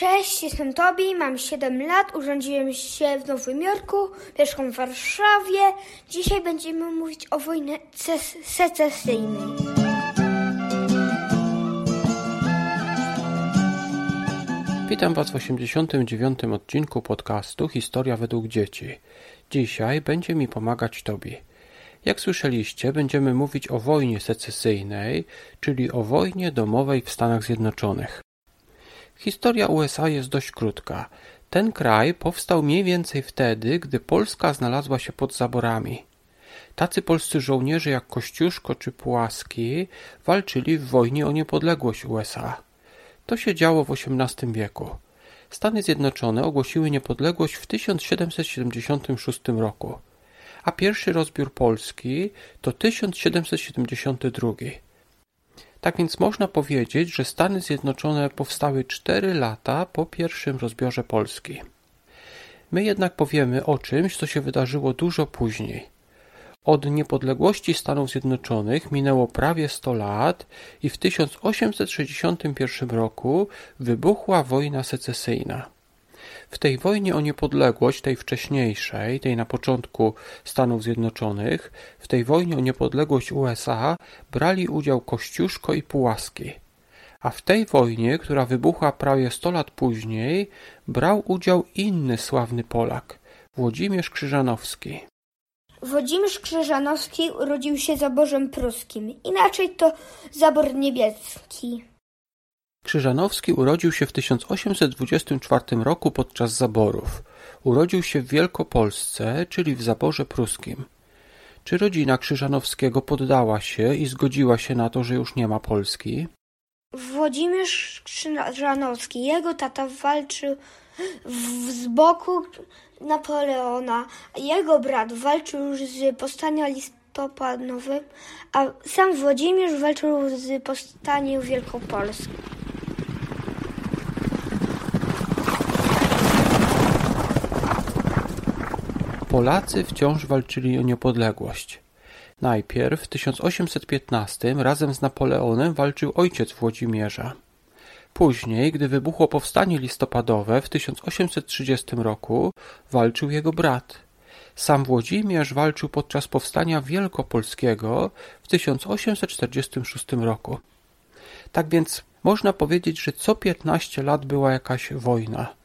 Cześć, jestem Tobi, mam 7 lat, urodziłem się w Nowym Jorku, mieszkam w Warszawie. Dzisiaj będziemy mówić o wojnie secesyjnej. Witam Was w 89. odcinku podcastu Historia według dzieci. Dzisiaj będzie mi pomagać Tobi. Jak słyszeliście, będziemy mówić o wojnie secesyjnej, czyli o wojnie domowej w Stanach Zjednoczonych. Historia USA jest dość krótka. Ten kraj powstał mniej więcej wtedy, gdy Polska znalazła się pod zaborami. Tacy polscy żołnierze jak Kościuszko czy Pułaski walczyli w wojnie o niepodległość USA. To się działo w XVIII wieku. Stany Zjednoczone ogłosiły niepodległość w 1776 roku, a pierwszy rozbiór Polski to 1772. Tak więc można powiedzieć, że Stany Zjednoczone powstały cztery lata po pierwszym rozbiorze Polski. My jednak powiemy o czymś, co się wydarzyło dużo później. Od niepodległości Stanów Zjednoczonych minęło prawie 100 lat i w 1861 roku wybuchła wojna secesyjna. W tej wojnie o niepodległość, tej wcześniejszej, tej na początku Stanów Zjednoczonych, w tej wojnie o niepodległość USA brali udział Kościuszko i Pułaski. A w tej wojnie, która wybuchła prawie 100 lat później, brał udział inny sławny Polak, Włodzimierz Krzyżanowski. Włodzimierz Krzyżanowski urodził się zaborzem pruskim, inaczej to zabor niemiecki. Krzyżanowski urodził się w 1824 roku podczas zaborów. Urodził się w Wielkopolsce, czyli w zaborze pruskim. Czy rodzina Krzyżanowskiego poddała się i zgodziła się na to, że już nie ma Polski? Włodzimierz Krzyżanowski, jego tata walczył z boku Napoleona, jego brat walczył z powstaniem listopadowym, a sam Włodzimierz walczył z powstaniem wielkopolskim. Polacy wciąż walczyli o niepodległość. Najpierw w 1815 razem z Napoleonem walczył ojciec Włodzimierza. Później, gdy wybuchło powstanie listopadowe w 1830 roku, walczył jego brat. Sam Włodzimierz walczył podczas powstania wielkopolskiego w 1846 roku. Tak więc można powiedzieć, że co 15 lat była jakaś wojna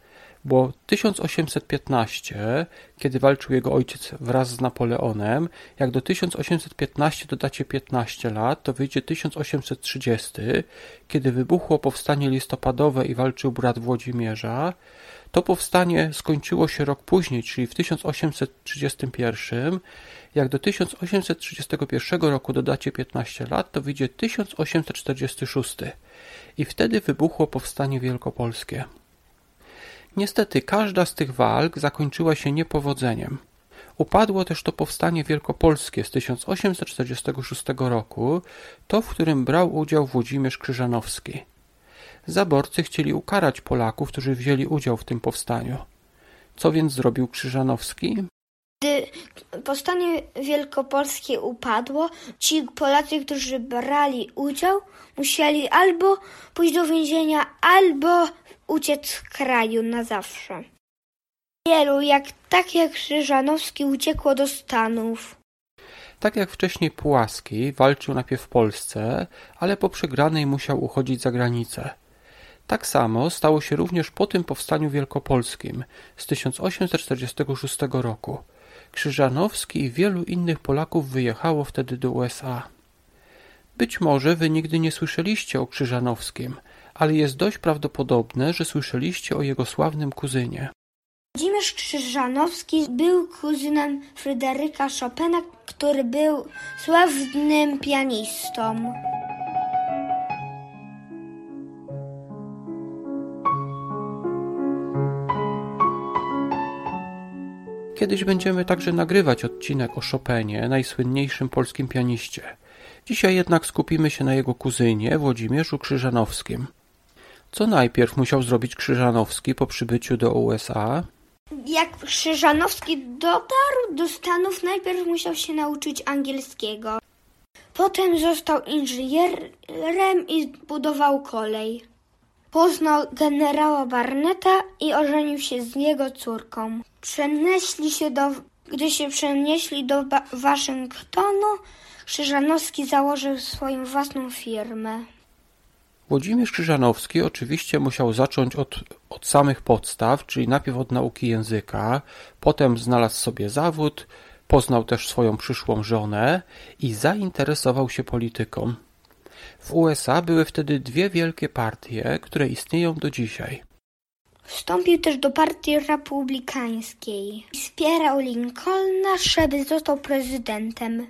bo 1815, kiedy walczył jego ojciec wraz z Napoleonem, jak do 1815 dodacie 15 lat, to wyjdzie 1830, kiedy wybuchło powstanie listopadowe i walczył brat Włodzimierza. To powstanie skończyło się rok później, czyli w 1831. Jak do 1831 roku dodacie 15 lat, to wyjdzie 1846. I wtedy wybuchło powstanie wielkopolskie. Niestety każda z tych walk zakończyła się niepowodzeniem. Upadło też to powstanie wielkopolskie z 1846 roku, to w którym brał udział Włodzimierz Krzyżanowski. Zaborcy chcieli ukarać Polaków, którzy wzięli udział w tym powstaniu. Co więc zrobił Krzyżanowski? Gdy powstanie wielkopolskie upadło, ci Polacy, którzy brali udział, musieli albo pójść do więzienia, albo uciec z kraju na zawsze. Wielu, jak tak jak Krzyżanowski, uciekło do Stanów. Tak jak wcześniej Pułaski, walczył najpierw w Polsce, ale po przegranej musiał uchodzić za granicę. Tak samo stało się również po tym powstaniu wielkopolskim z 1846 roku. Krzyżanowski i wielu innych Polaków wyjechało wtedy do USA. Być może wy nigdy nie słyszeliście o Krzyżanowskim, ale jest dość prawdopodobne, że słyszeliście o jego sławnym kuzynie. Włodzimierz Krzyżanowski był kuzynem Fryderyka Chopina, który był sławnym pianistą. Kiedyś będziemy także nagrywać odcinek o Chopinie, najsłynniejszym polskim pianiście. Dzisiaj jednak skupimy się na jego kuzynie, Włodzimierzu Krzyżanowskim. Co najpierw musiał zrobić Krzyżanowski po przybyciu do USA? Jak Krzyżanowski dotarł do Stanów, najpierw musiał się nauczyć angielskiego. Potem został inżynierem i budował kolej. poznał generała Barneta i ożenił się z jego córką. Przenieśli się do, gdy się przenieśli do Waszyngtonu, Krzyżanowski założył swoją własną firmę. Włodzimierz Krzyżanowski oczywiście musiał zacząć od, od samych podstaw, czyli najpierw od nauki języka, potem znalazł sobie zawód, poznał też swoją przyszłą żonę i zainteresował się polityką. W USA były wtedy dwie wielkie partie, które istnieją do dzisiaj. Wstąpił też do partii republikańskiej. Wspierał Lincolna, żeby został prezydentem.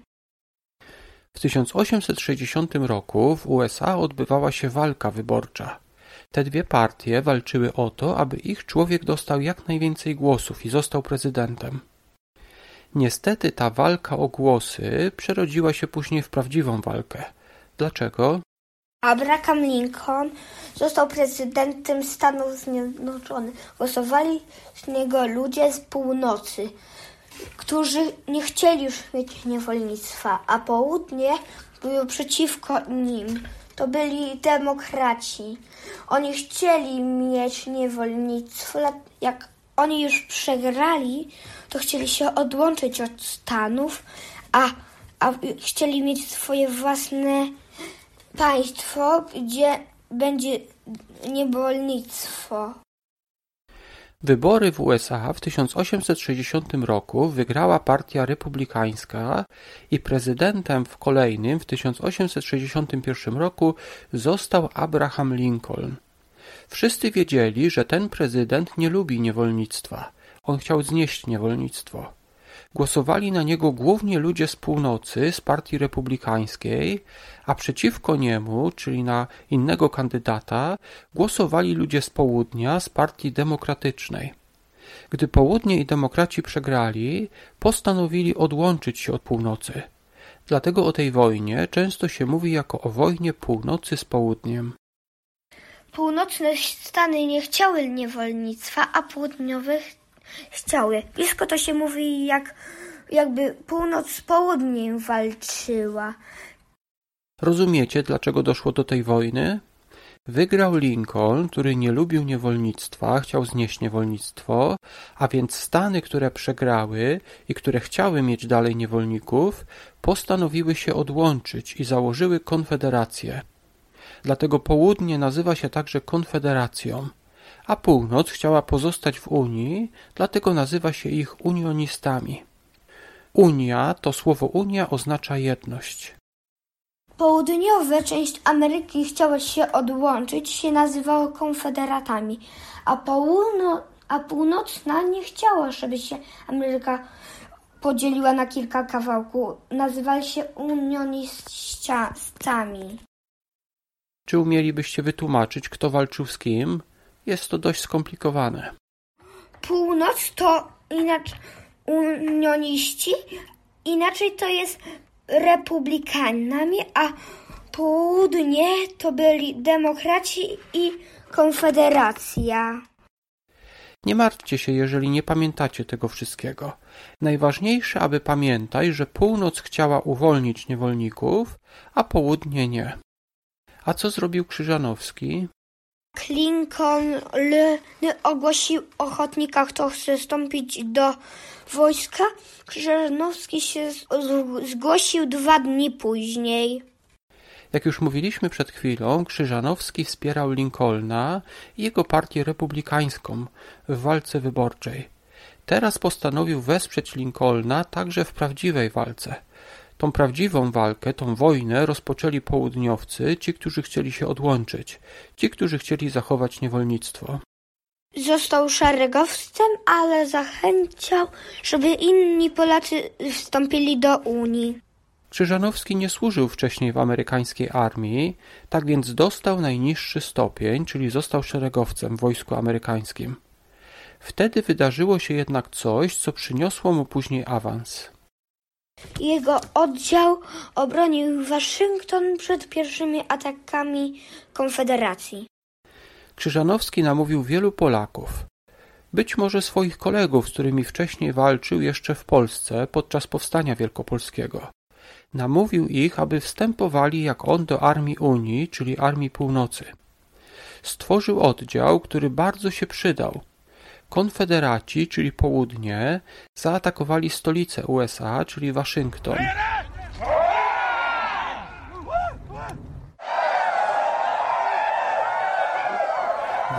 W 1860 roku w USA odbywała się walka wyborcza. Te dwie partie walczyły o to, aby ich człowiek dostał jak najwięcej głosów i został prezydentem. Niestety ta walka o głosy przerodziła się później w prawdziwą walkę. Dlaczego? Abraham Lincoln został prezydentem Stanów Zjednoczonych. Głosowali z niego ludzie z północy, którzy nie chcieli już mieć niewolnictwa, a południe było przeciwko nim. To byli demokraci. Oni chcieli mieć niewolnictwo. Jak oni już przegrali, to chcieli się odłączyć od Stanów, a, a chcieli mieć swoje własne państwo, gdzie będzie niewolnictwo. Wybory w USA w 1860 roku wygrała Partia Republikańska i prezydentem w kolejnym w 1861 roku został Abraham Lincoln. Wszyscy wiedzieli, że ten prezydent nie lubi niewolnictwa. On chciał znieść niewolnictwo. Głosowali na niego głównie ludzie z północy, z partii republikańskiej, a przeciwko niemu, czyli na innego kandydata, głosowali ludzie z południa, z partii demokratycznej. Gdy południe i demokraci przegrali, postanowili odłączyć się od północy. Dlatego o tej wojnie często się mówi jako o wojnie północy z południem. Północne Stany nie chciały niewolnictwa, a południowe chciały. Blisko to się mówi jak jakby północ z południem walczyła. Rozumiecie, dlaczego doszło do tej wojny? Wygrał Lincoln, który nie lubił niewolnictwa, chciał znieść niewolnictwo, a więc Stany, które przegrały i które chciały mieć dalej niewolników, postanowiły się odłączyć i założyły konfederację. Dlatego południe nazywa się także konfederacją, a północ chciała pozostać w Unii, dlatego nazywa się ich unionistami. Unia to słowo Unia oznacza jedność. Południowa część Ameryki chciała się odłączyć, się nazywało konfederatami, a, połudno, a północna nie chciała, żeby się Ameryka podzieliła na kilka kawałków. Nazywali się unionistami. Czy umielibyście wytłumaczyć, kto walczył z kim? Jest to dość skomplikowane. Północ to inaczej unioniści, inaczej to jest republikanami, a południe to byli demokraci i konfederacja. Nie martwcie się, jeżeli nie pamiętacie tego wszystkiego. Najważniejsze, aby pamiętać, że północ chciała uwolnić niewolników, a południe nie. A co zrobił Krzyżanowski? Lincoln ogłosił ochotnika, kto chce wstąpić do wojska. Krzyżanowski się zgłosił dwa dni później. Jak już mówiliśmy przed chwilą, Krzyżanowski wspierał Lincolna i jego partię republikańską w walce wyborczej. Teraz postanowił wesprzeć Lincolna także w prawdziwej walce. Tą prawdziwą walkę, tą wojnę rozpoczęli południowcy, ci, którzy chcieli się odłączyć, ci, którzy chcieli zachować niewolnictwo. Został szeregowcem, ale zachęcał, żeby inni Polacy wstąpili do Unii. Krzyżanowski nie służył wcześniej w amerykańskiej armii, tak więc dostał najniższy stopień, czyli został szeregowcem w wojsku amerykańskim. Wtedy wydarzyło się jednak coś, co przyniosło mu później awans. Jego oddział obronił Waszyngton przed pierwszymi atakami Konfederacji. Krzyżanowski namówił wielu Polaków, być może swoich kolegów, z którymi wcześniej walczył jeszcze w Polsce podczas powstania wielkopolskiego. Namówił ich, aby wstępowali jak on do armii Unii, czyli Armii Północy. stworzył oddział, który bardzo się przydał. Konfederaci, czyli południe, zaatakowali stolicę USA, czyli Waszyngton.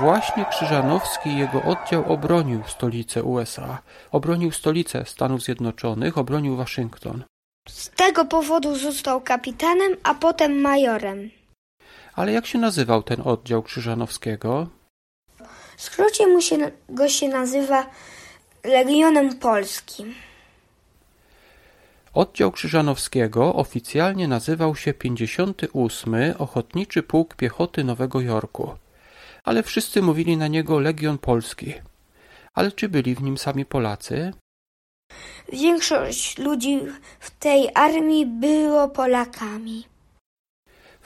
Właśnie Krzyżanowski i jego oddział obronił stolicę USA, obronił stolicę Stanów Zjednoczonych, obronił Waszyngton. Z tego powodu został kapitanem, a potem majorem. Ale jak się nazywał ten oddział Krzyżanowskiego? W skrócie mu się, go się nazywa Legionem Polskim. Oddział Krzyżanowskiego oficjalnie nazywał się 58 Ochotniczy Pułk Piechoty Nowego Jorku, ale wszyscy mówili na niego Legion Polski. Ale czy byli w nim sami Polacy? Większość ludzi w tej armii było Polakami.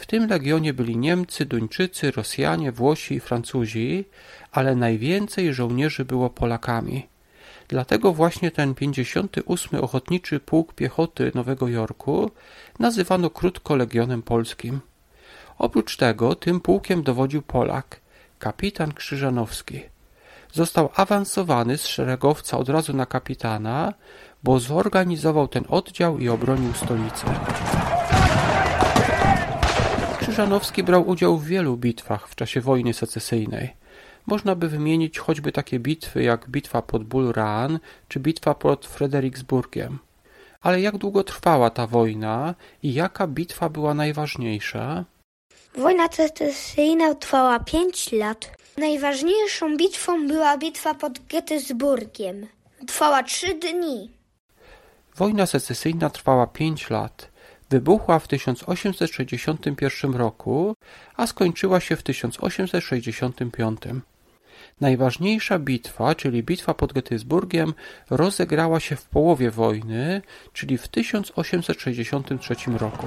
W tym legionie byli Niemcy, Duńczycy, Rosjanie, Włosi i Francuzi, ale najwięcej żołnierzy było Polakami. Dlatego właśnie ten 58 Ochotniczy Pułk Piechoty Nowego Jorku nazywano krótko Legionem Polskim. Oprócz tego tym pułkiem dowodził Polak, kapitan Krzyżanowski. Został awansowany z szeregowca od razu na kapitana, bo zorganizował ten oddział i obronił stolicę. Krzyżanowski brał udział w wielu bitwach w czasie wojny secesyjnej. Można by wymienić choćby takie bitwy jak bitwa pod Bull Run czy bitwa pod Fredericksburgiem. Ale jak długo trwała ta wojna i jaka bitwa była najważniejsza? Wojna secesyjna trwała pięć lat. Najważniejszą bitwą była bitwa pod Gettysburgiem. Trwała trzy dni. Wojna secesyjna trwała pięć lat. Wybuchła w 1861 roku, a skończyła się w 1865. Najważniejsza bitwa, czyli bitwa pod Gettysburgiem, rozegrała się w połowie wojny, czyli w 1863 roku.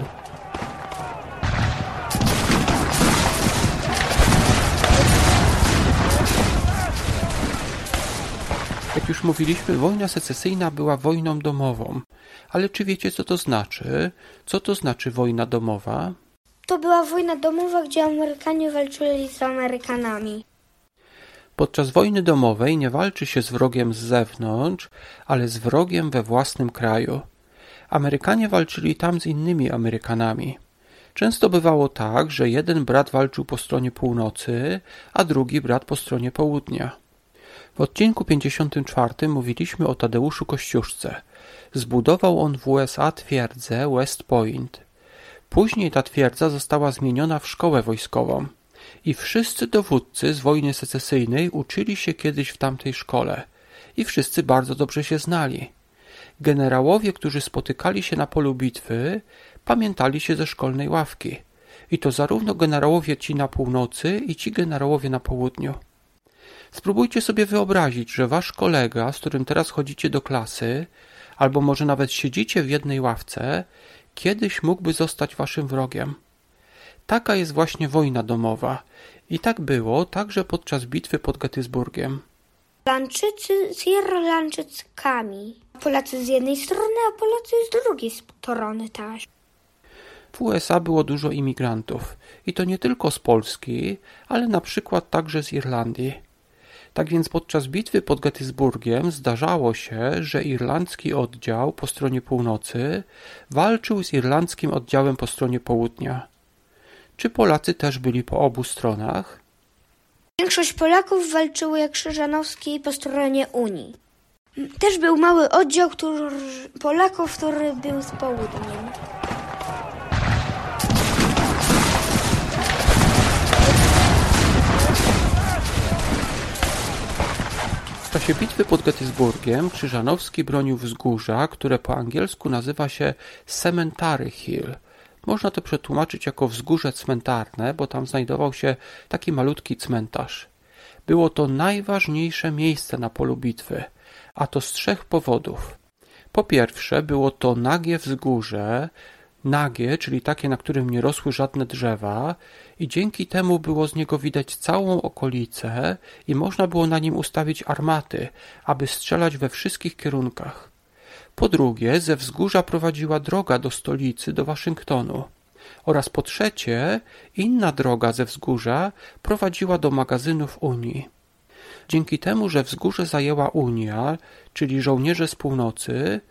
Jak już mówiliśmy, wojna secesyjna była wojną domową. Ale czy wiecie, co to znaczy? Co to znaczy wojna domowa? To była wojna domowa, gdzie Amerykanie walczyli z Amerykanami. Podczas wojny domowej nie walczy się z wrogiem z zewnątrz, ale z wrogiem we własnym kraju. Amerykanie walczyli tam z innymi Amerykanami. Często bywało tak, że jeden brat walczył po stronie północy, a drugi brat po stronie południa. W odcinku 54 mówiliśmy o Tadeuszu Kościuszce. Zbudował on w USA twierdzę West Point. Później ta twierdza została zmieniona w szkołę wojskową i wszyscy dowódcy z wojny secesyjnej uczyli się kiedyś w tamtej szkole i wszyscy bardzo dobrze się znali. Generałowie, którzy spotykali się na polu bitwy, pamiętali się ze szkolnej ławki. I to zarówno generałowie ci na północy i ci generałowie na południu. Spróbujcie sobie wyobrazić, że wasz kolega, z którym teraz chodzicie do klasy, albo może nawet siedzicie w jednej ławce, kiedyś mógłby zostać waszym wrogiem. Taka jest właśnie wojna domowa. I tak było także podczas bitwy pod Gettysburgiem. Irlandczycy z Irlandczykami. Polacy z jednej strony, a Polacy z drugiej strony też. W USA było dużo imigrantów. I to nie tylko z Polski, ale na przykład także z Irlandii. Tak więc podczas bitwy pod Gettysburgiem zdarzało się, że irlandzki oddział po stronie północy walczył z irlandzkim oddziałem po stronie południa. Czy Polacy też byli po obu stronach? Większość Polaków walczyło jak Krzyżanowski po stronie Unii. Też był mały oddział który, Polaków, który był z południem. Czasie bitwy pod Gettysburgiem Krzyżanowski bronił wzgórza, które po angielsku nazywa się Cemetery Hill. Można to przetłumaczyć jako wzgórze cmentarne, bo tam znajdował się taki malutki cmentarz. Było to najważniejsze miejsce na polu bitwy, a to z trzech powodów. Po pierwsze, było to nagie wzgórze, nagie, czyli takie, na którym nie rosły żadne drzewa i dzięki temu było z niego widać całą okolicę i można było na nim ustawić armaty, aby strzelać we wszystkich kierunkach. Po drugie, ze wzgórza prowadziła droga do stolicy, do Waszyngtonu. Oraz po trzecie, inna droga ze wzgórza prowadziła do magazynów Unii. Dzięki temu, że wzgórze zajęła Unia, czyli żołnierze z północy,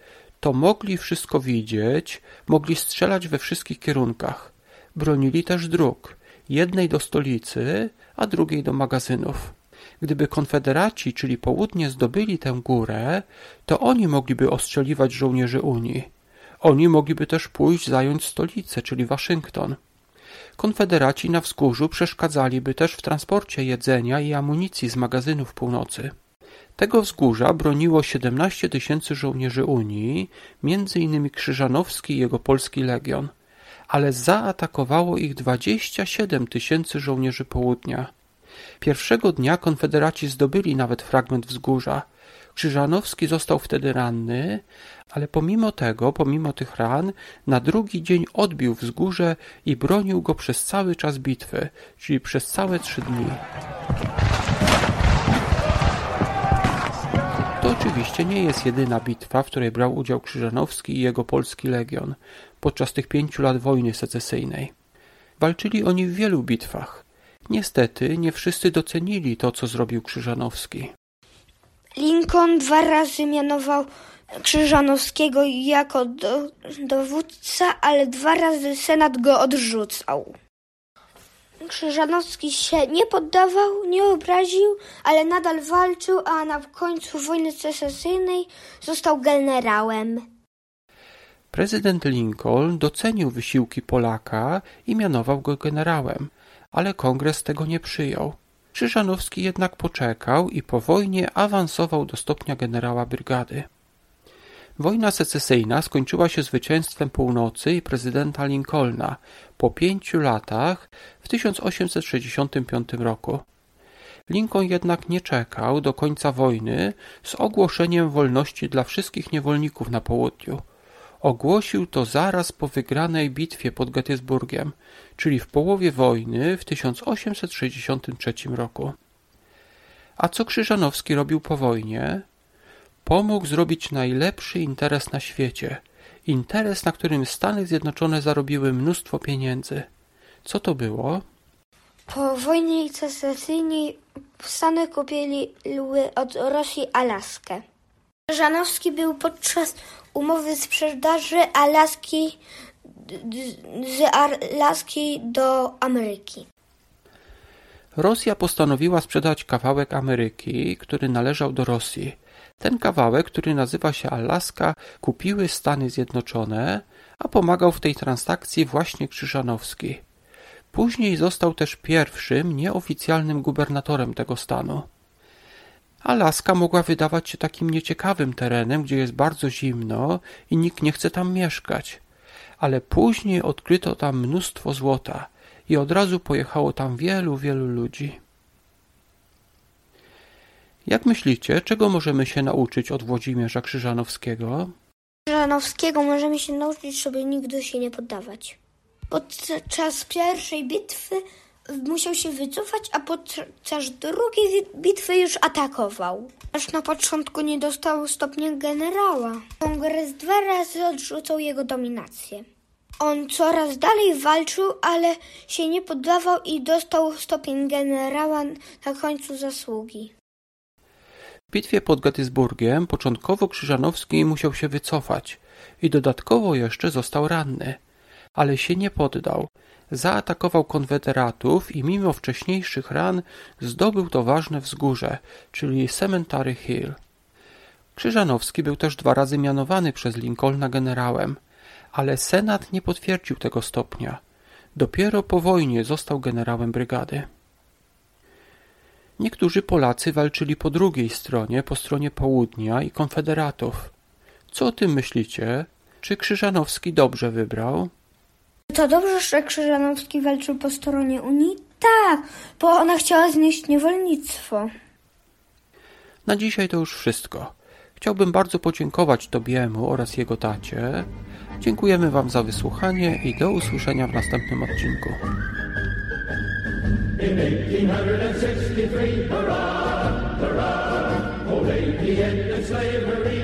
to mogli wszystko widzieć, mogli strzelać we wszystkich kierunkach. Bronili też dróg, jednej do stolicy, a drugiej do magazynów. Gdyby konfederaci, czyli południe, zdobyli tę górę, to oni mogliby ostrzeliwać żołnierzy Unii. Oni mogliby też pójść zająć stolicę, czyli Waszyngton. Konfederaci na wzgórzu przeszkadzaliby też w transporcie jedzenia i amunicji z magazynów północy. Tego wzgórza broniło 17 tysięcy żołnierzy Unii, między innymi Krzyżanowski i jego polski legion, ale zaatakowało ich 27 tysięcy żołnierzy południa. Pierwszego dnia konfederaci zdobyli nawet fragment wzgórza. Krzyżanowski został wtedy ranny, ale pomimo tego, pomimo tych ran, na drugi dzień odbił wzgórze i bronił go przez cały czas bitwy, czyli przez całe trzy dni. Oczywiście nie jest jedyna bitwa, w której brał udział Krzyżanowski i jego polski legion podczas tych pięciu lat wojny secesyjnej. Walczyli oni w wielu bitwach. Niestety nie wszyscy docenili to, co zrobił Krzyżanowski. Lincoln dwa razy mianował Krzyżanowskiego jako do, dowódca, ale dwa razy Senat go odrzucał. Krzyżanowski się nie poddawał, nie obraził, ale nadal walczył, a na końcu wojny secesyjnej został generałem. Prezydent Lincoln docenił wysiłki Polaka i mianował go generałem, ale kongres tego nie przyjął. Krzyżanowski jednak poczekał i po wojnie awansował do stopnia generała brygady. Wojna secesyjna skończyła się zwycięstwem północy i prezydenta Lincolna po pięciu latach w 1865 roku. Lincoln jednak nie czekał do końca wojny z ogłoszeniem wolności dla wszystkich niewolników na południu. Ogłosił to zaraz po wygranej bitwie pod Gettysburgiem, czyli w połowie wojny w 1863 roku. A co Krzyżanowski robił po wojnie? Pomógł zrobić najlepszy interes na świecie. Interes, na którym Stany Zjednoczone zarobiły mnóstwo pieniędzy. Co to było? Po wojnie secesyjnej Stany kupili od Rosji Alaskę. Żanowski był podczas umowy sprzedaży Alaski z Alaski do Ameryki. Rosja postanowiła sprzedać kawałek Ameryki, który należał do Rosji. Ten kawałek, który nazywa się Alaska, kupiły Stany Zjednoczone, a pomagał w tej transakcji właśnie Krzyżanowski. Później został też pierwszym nieoficjalnym gubernatorem tego stanu. Alaska mogła wydawać się takim nieciekawym terenem, gdzie jest bardzo zimno i nikt nie chce tam mieszkać. Ale później odkryto tam mnóstwo złota i od razu pojechało tam wielu, wielu ludzi. Jak myślicie, czego możemy się nauczyć od Włodzimierza Krzyżanowskiego? Krzyżanowskiego możemy się nauczyć, żeby nigdy się nie poddawać. Podczas pierwszej bitwy musiał się wycofać, a podczas drugiej bitwy już atakował. Aż na początku nie dostał stopnia generała. Kongres dwa razy odrzucał jego dominację. On coraz dalej walczył, ale się nie poddawał i dostał stopień generała na końcu zasługi. Bitwie pod Gettysburgiem początkowo Krzyżanowski musiał się wycofać i dodatkowo jeszcze został ranny, ale się nie poddał. Zaatakował konfederatów i mimo wcześniejszych ran zdobył to ważne wzgórze, czyli Cemetery Hill. Krzyżanowski był też dwa razy mianowany przez Lincolna generałem, ale Senat nie potwierdził tego stopnia. Dopiero po wojnie został generałem brygady. Niektórzy Polacy walczyli po drugiej stronie, po stronie południa i konfederatów. Co o tym myślicie? Czy Krzyżanowski dobrze wybrał? To dobrze, że Krzyżanowski walczył po stronie Unii? Tak, bo ona chciała znieść niewolnictwo. Na dzisiaj to już wszystko. Chciałbym bardzo podziękować Tobiemu oraz jego tacie. Dziękujemy Wam za wysłuchanie i do usłyszenia w następnym odcinku. In 1863, hurrah, hurrah, old the end of slavery.